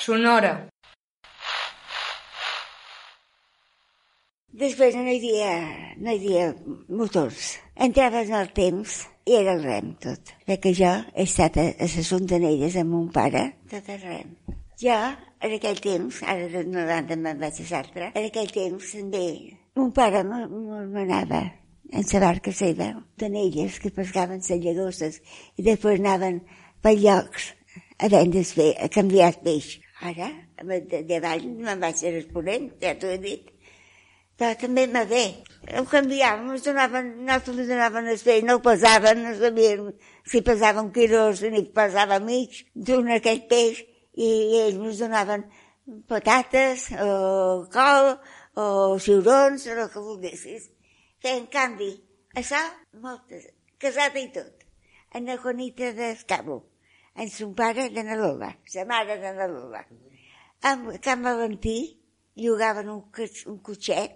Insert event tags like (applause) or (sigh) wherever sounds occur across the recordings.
Sonora. Després no hi havia, no hi havia motors. Entraves en el temps i era el rem tot. Perquè jo he estat a, a les Fontanelles amb mon pare, tot el rem. Jo, en aquell temps, ara de 90 me'n vaig a Sartre, en aquell temps també mon pare m'anava en la barca seva, tanelles que pescaven les llagostes i després anaven per llocs a vendre a canviar peix. Ara, de, de avall me'n vaig a responent, ja t'ho he dit. Però també me bé. Ho canviàvem, ens donaven, nosaltres li donaven el peix, no ho pesaven, no sabien si pesava un quilo o si pesava mig d'un aquell peix i ells ens donaven patates o col o ciurons o el que volguessis. Feien canvi. Això, moltes, casada i tot. En la Juanita d'Escabo en son pare de na Lola, sa mare de na Lola. Amb Can Valentí llogaven un, un cotxet,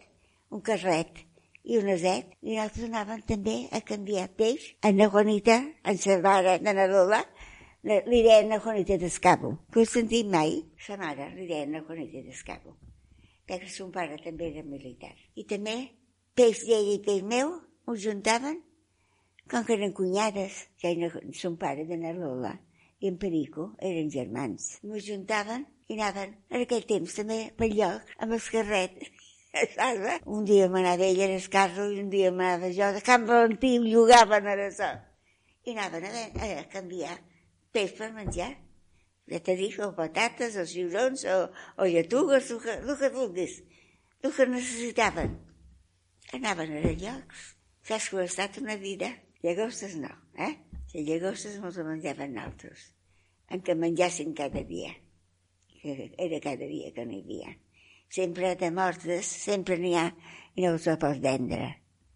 un carret i un aset, i nosaltres anàvem també a canviar peix en la Juanita, en sa mare de na Lola, li deien la Juanita d'Escabo. Que ho sentit mai? Sa mare li deien la Juanita d'Escabo. Perquè son pare també era militar. I també peix d'ell i peix meu ho juntaven com que eren cunyades, que era son pare de na Lola i en Perico eren germans. M'ho juntaven i anaven en aquell temps també per lloc amb el carret. (laughs) Saps? Un dia m'anava ella el carro i un dia m'anava jo de Can Valentí, ho llogaven a això. I anaven a, a, canviar peix per menjar. Ja te dic, o patates, o ciurons, o, o lletugues, el que, el que vulguis, el que necessitaven. Anaven a llocs. Saps que ha estat una vida? Llagostes no, eh? Les llagostes mos les menjaven nosaltres en què menjassin cada dia, que era cada dia que n'hi havia. Sempre de mortes, sempre n'hi ha i no se pot vendre.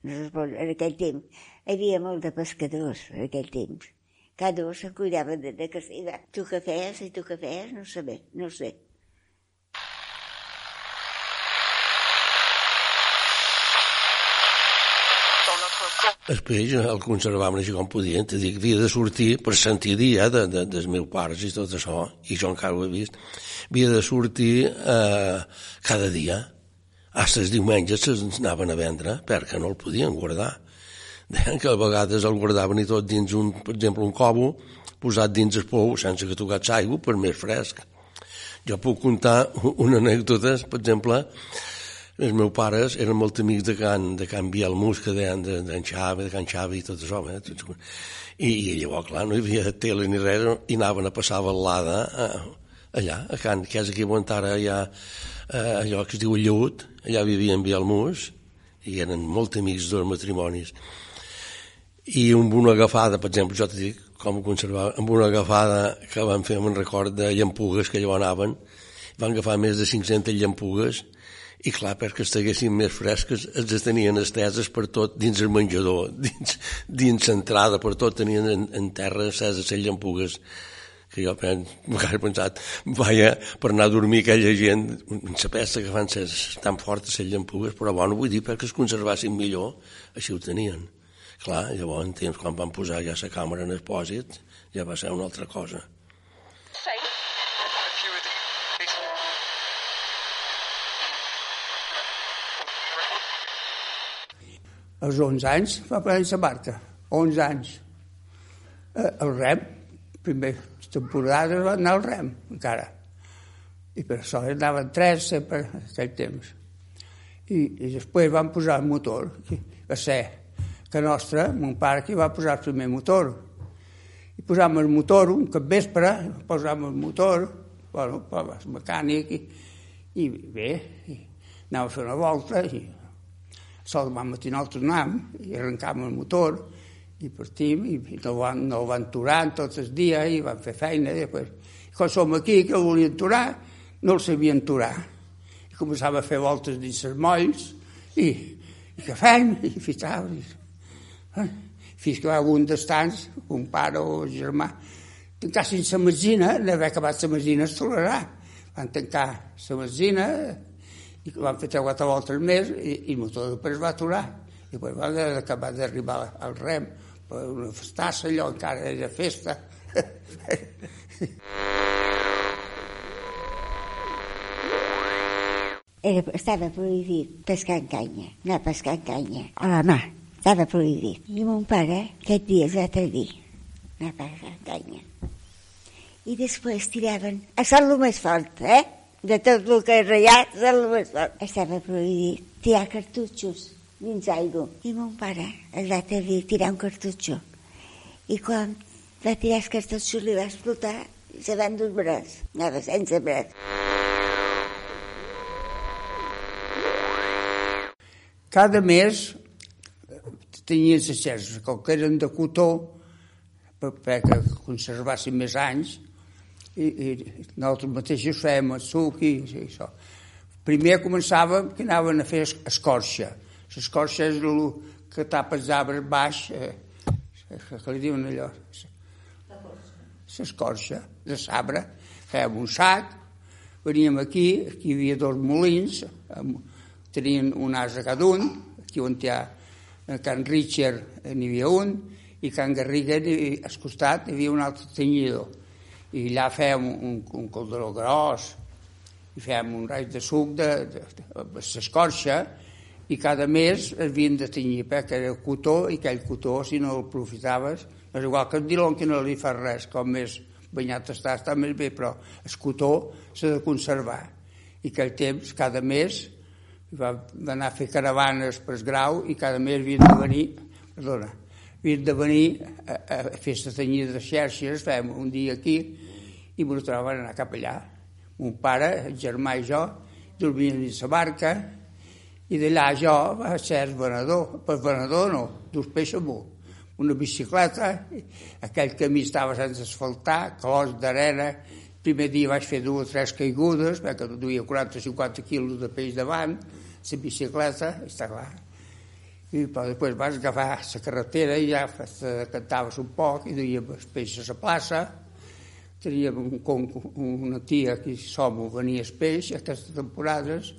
No pot, en aquell temps hi havia molt de pescadors, en aquell temps. Cada un se cuidava de, de que seva. Tu què feies i tu què feies, no sé no sé. Peix el conservaven així com podien, te dic, havia de sortir per Sant dia de, de, dels meus pares i tot això, i jo encara ho he vist, havia de sortir eh, cada dia. A les diumenges se'ls anaven a vendre perquè no el podien guardar. Deien que a vegades el guardaven i tot dins un, per exemple, un cobo posat dins el pou sense que tocat aigua per més fresc. Jo puc contar una anècdota, per exemple, els meus pares eren molt amics de Can, de Can que deien d'en de, Xavi, de Can Xavi i tot això. Eh? I, I llavors, clar, no hi havia tele ni res, i anaven a passar balada eh, allà, a Can, que és aquí on ara hi ha eh, allò que es diu Lleut, allà vivien Bielmus, i eren molt amics dels matrimonis. I amb una agafada, per exemple, jo t'he dit com ho conservava, amb una agafada que van fer, un record de llampugues que allò anaven, van agafar més de 500 llampugues, i clar, perquè estiguessin més fresques, els tenien esteses per tot dins el menjador, (laughs) dins, dins l'entrada, per tot tenien en, en terra esteses les llampugues que jo m'he (laughs) pensat, vaja, per anar a dormir aquella gent, la pesta que fan ses tan fortes les llampugues, però bueno, vull dir, perquè es conservassin millor, així ho tenien. Clar, llavors, temps, quan van posar ja la càmera en el pòsit, ja va ser una altra cosa. Als 11 anys va prendre la barca, 11 anys. Eh, el rem, primer temporada va anar al rem, encara. I per això anaven tres sempre en aquell temps. I, i després van posar el motor, que va ser que nostra, mon pare, que va posar el primer motor. I posàvem el motor, un cap vespre, posàvem el motor, bueno, el mecànic, i, i bé, i anava a fer una volta, i sol vam matí nosaltres anàvem i arrencàvem el motor i partim i no van, no van aturar tots els dies i van fer feina i després, quan som aquí que el volien aturar no el sabien aturar i començava a fer voltes dins els molls i, i què fem? i fixava i, eh? fins que va un dels tants un pare o un germà tancar sense mesina, n'haver acabat la mesina es tolerarà van tancar la mesina i van fer tres o quatre voltes més i, i el motor després va aturar i després va acabar d'arribar al rem per una festassa allò encara era festa (laughs) Era, estava prohibit pescar en canya, a pescar en canya, a la mà, estava prohibit. I mon pare aquest dia es va dir anar a pescar en canya. I després tiraven, a el més fort, eh? De tot el que és ratllat, ser el més fort. Estava prohibit tirar cartutxos dins aigua. I mon pare es va dir tirar un cartutxo. I quan va tirar els cartutxos li va explotar i se van dur braç. Anava sense braç. Cada mes tenien les xerxes, com que eren de cotó, perquè conservassin més anys, i, i nosaltres mateixos fèiem el suc i, i això. Primer començàvem que anaven a fer escorxa. L'escorxa és el que tapa els arbres baix, eh, que li diuen allò? L'escorxa, de sabre. Fèiem un sac, veníem aquí, aquí hi havia dos molins, amb, tenien un asa cada un, aquí on hi ha a Can Richard n'hi havia un, i Can Garriga al costat hi havia un altre tenyidor. I allà fèiem un, un calderó gros, i fèiem un raig de suc de, de, de, de i cada mes havien de tenyir, perquè era cotó, i aquell cotó, si no el aprofitaves, és igual que el dilon que no li fa res, com més banyat està, està més bé, però el cotó s'ha de conservar. I aquell temps, cada mes, va anar a fer caravanes per grau i cada mes havien de venir, perdona, havien de venir a, a fer la tenyida de xerxes, fèiem un dia aquí i ens trobaven anar cap allà. Mon pare, el germà i jo, dormien dins la barca i d'allà jo va ser el venedor, per venedor no, dus peix amunt una bicicleta, aquell camí estava sense asfaltar, clos d'arena, primer dia vaig fer dues o tres caigudes, perquè duia 40-50 quilos de peix davant, la bicicleta, està clar. I però després vas agafar la carretera i ja cantaves un poc i duíem els peixos a la plaça. Teníem un, una tia que som venia el peix aquestes temporades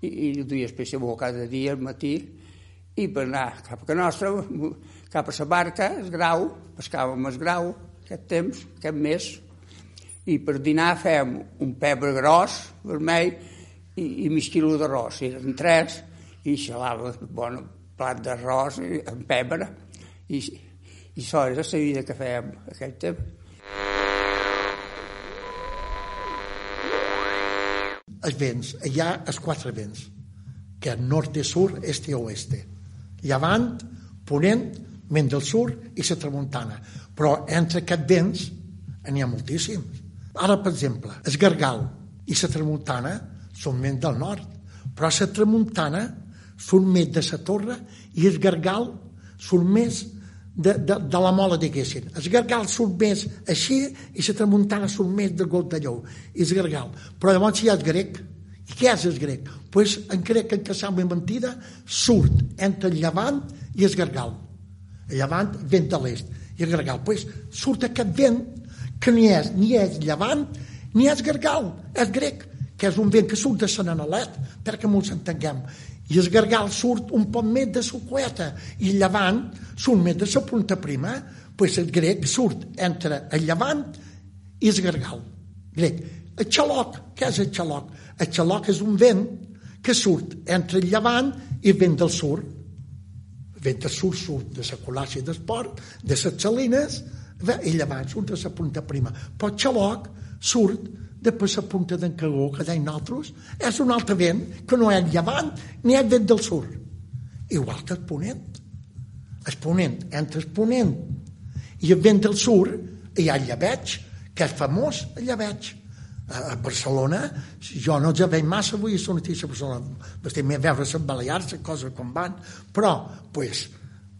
i, i duia el peix a cada dia al matí i per anar cap a nostra, cap a la barca, el grau, pescàvem el grau aquest temps, aquest mes, i per dinar fèiem un pebre gros, vermell, i, i mig quilo d'arròs. Eren tres, i xalava un bon plat d'arròs amb pebre, i, i això era la vida que fèiem aquell temps. Els vents, hi ha els quatre vents, que és nord, sud, este i oeste. Llevant, ponent, vent del sud i la tramuntana. Però entre aquests vents n'hi ha moltíssims. Ara, per exemple, el Gargal i la tramuntana són més del nord, però la tramuntana són més de la torre i el Gargal són més de, de, de la mola, diguéssim. El Gargal surt més així i la tramuntana surt més de got de lleu. I el Gargal. Però llavors hi ha el grec. I què és el grec? Doncs pues, en grec, en què sembla mentida, surt entre el llevant i el Gargal. El llevant, vent de l'est. I el Gargal. Pues, surt aquest vent que ni és, ni és llevant, ni és gargal, és grec, que és un vent que surt de Sant Analet, perquè ens entenguem. I el gargal surt un poc més de la coeta, i el llevant surt més de la punta prima, pues el grec surt entre el llevant i el gargal. Grec. El xaloc, què és el xaloc? El xaloc és un vent que surt entre el llevant i el vent del sud. El vent del sud surt de la colàcia d'esport, de les salines, i llavors surt de la punta prima. Però xaloc surt de per la punta d'en Cagó, que deien nosaltres, és un altre vent que no és llevant ni és vent del sud. Igual que el ponent. El ponent, entre el ponent i el vent del sud, hi ha el llebeig, que és famós, el llebeig. A Barcelona, jo no ja veig massa, avui a notícia a Barcelona, estic més a veure les Balears, coses com van, però, pues,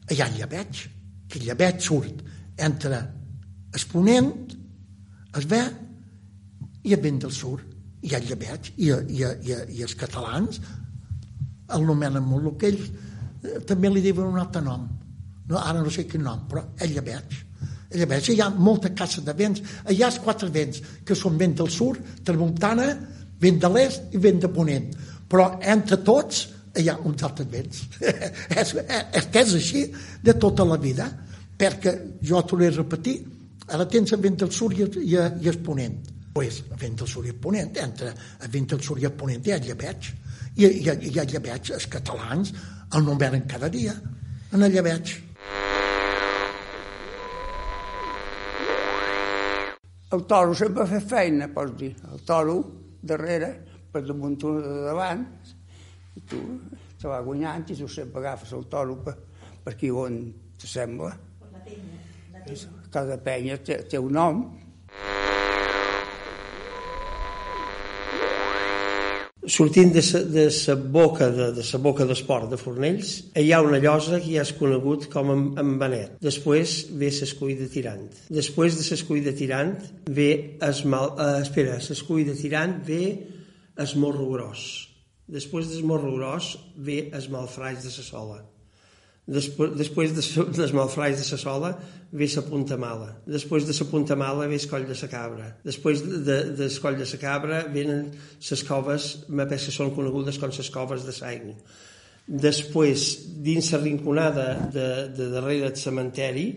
hi ha el llebeig, que el llebeig surt entre el ponent, el ve i el vent del sud, i el llebeig, i, i, i, i els catalans el nomenen molt, el que ells eh, també li diuen un altre nom. No, ara no sé quin nom, però el llebeig. El llebeig, hi ha molta caça de vents, hi ha els quatre vents, que són vent del sud, tramuntana, vent de l'est i vent de ponent. Però entre tots hi ha uns altres vents. (laughs) és, és que és així de tota la vida perquè jo t'ho he repetit, Ara tens el vent del sud i, i, i el ponent. Pues, el vent del sud i ponent, entre el vent del sud i ponent hi ha llebeig. I, i, i hi ha llebeig, els catalans el nomenen cada dia, en el llebeig. El toro sempre fa feina, pots dir. El toro, darrere, per damunt de davant, i tu te va guanyant i tu sempre agafes el toro per, per aquí on t'assembla. Cada penya té, té un nom. Sortint de sa, de sa boca de, de sa boca d'esport de Fornells, hi ha una llosa que ja és conegut com en, en Benet. Després ve s'escull de tirant. Després de s'escull de tirant ve es mal, eh, espera, s'escull de tirant ve es morro gros. Després del morro gros ve es malfraix de sa sola. Després, després de, dels malfrais de sa sola ve sa punta mala. Després de sa punta mala ve el coll de sa cabra. Després de, de, del coll de sa cabra venen ses coves, me que són conegudes com ses coves de Saigo. Després, dins la rinconada de, de darrere del cementeri,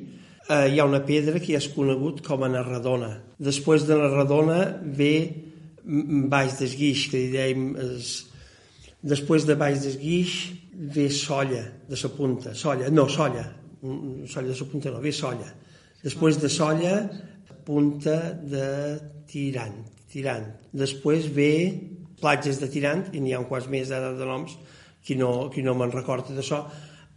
eh, hi ha una pedra que ja és conegut com a Narradona. Després de Narradona ve baix del guix, que li dèiem... després de baix del guix ve solla de sa punta, solla, no, solla, solla de sa punta no, ve solla. Després de solla, punta de tirant, tirant. Després ve platges de tirant, i n'hi ha un quants més ara de noms, qui no, qui no me'n recorda d'això,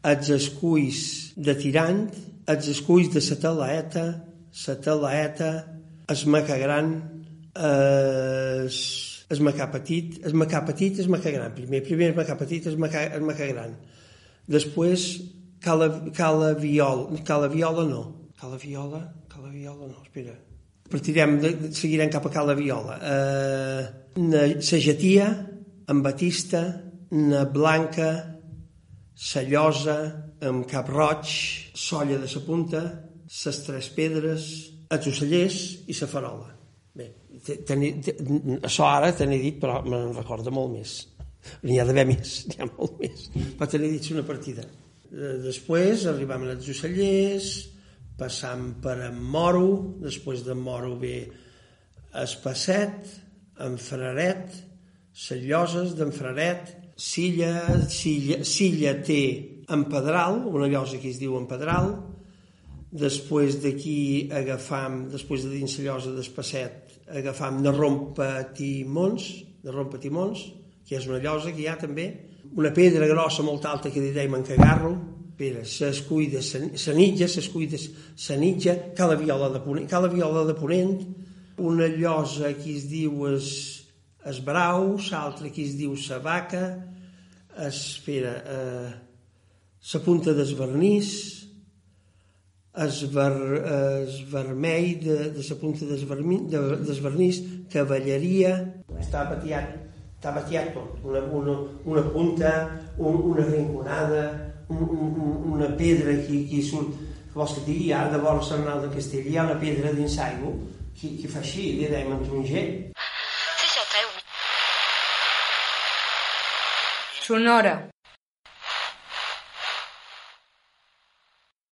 els esculls de tirant, els esculls de sa talaeta, sa talaeta, es maca gran, es es macà petit, es macà petit, es macà gran. Primer, primer es macà petit, es macà, es macà gran. Després, cala, cala viola, cala viola no. Cala viola, cala viola no, espera. Partirem, de, seguirem cap a cala viola. Eh, na sagetia, amb batista, na blanca, sa llosa, amb cap roig, solla de sa punta, ses tres pedres, els ocellers i sa farola. Bé, això ara te n'he dit, però me'n recorda molt més. N'hi ha d'haver més, n'hi ha molt més. Però te n'he dit una partida. Després arribam als ocellers, passam per en Moro, després d'en Moro ve Espasset, en Fraret, Salloses d'en Fraret, Silla, Silla, Silla té en Pedral, una llosa que es diu en Pedral, després d'aquí agafam, després de dins la llosa d'Espasset, agafam de rompatimons, que és una llosa que hi ha també, una pedra grossa molt alta que li deim en cagarro, pedra, s'escull de sanitja, s'escull de sanitja, cala viola de ponent, cala viola de ponent, una llosa que es diu es, es brau, l'altra que es diu sa vaca, espera, eh, sa punta d'esvernís, es, ver, es vermell de, de la punta d'esvernís, de, cavalleria, està batiat, està batiat tot, una, una, una punta, un, una rinconada, un, un, una pedra que, que surt, que vols que et digui, ara de vora Sarnal de Castell, hi ha una pedra dins aigua que, que fa així, li dèiem en taronger. Sonora.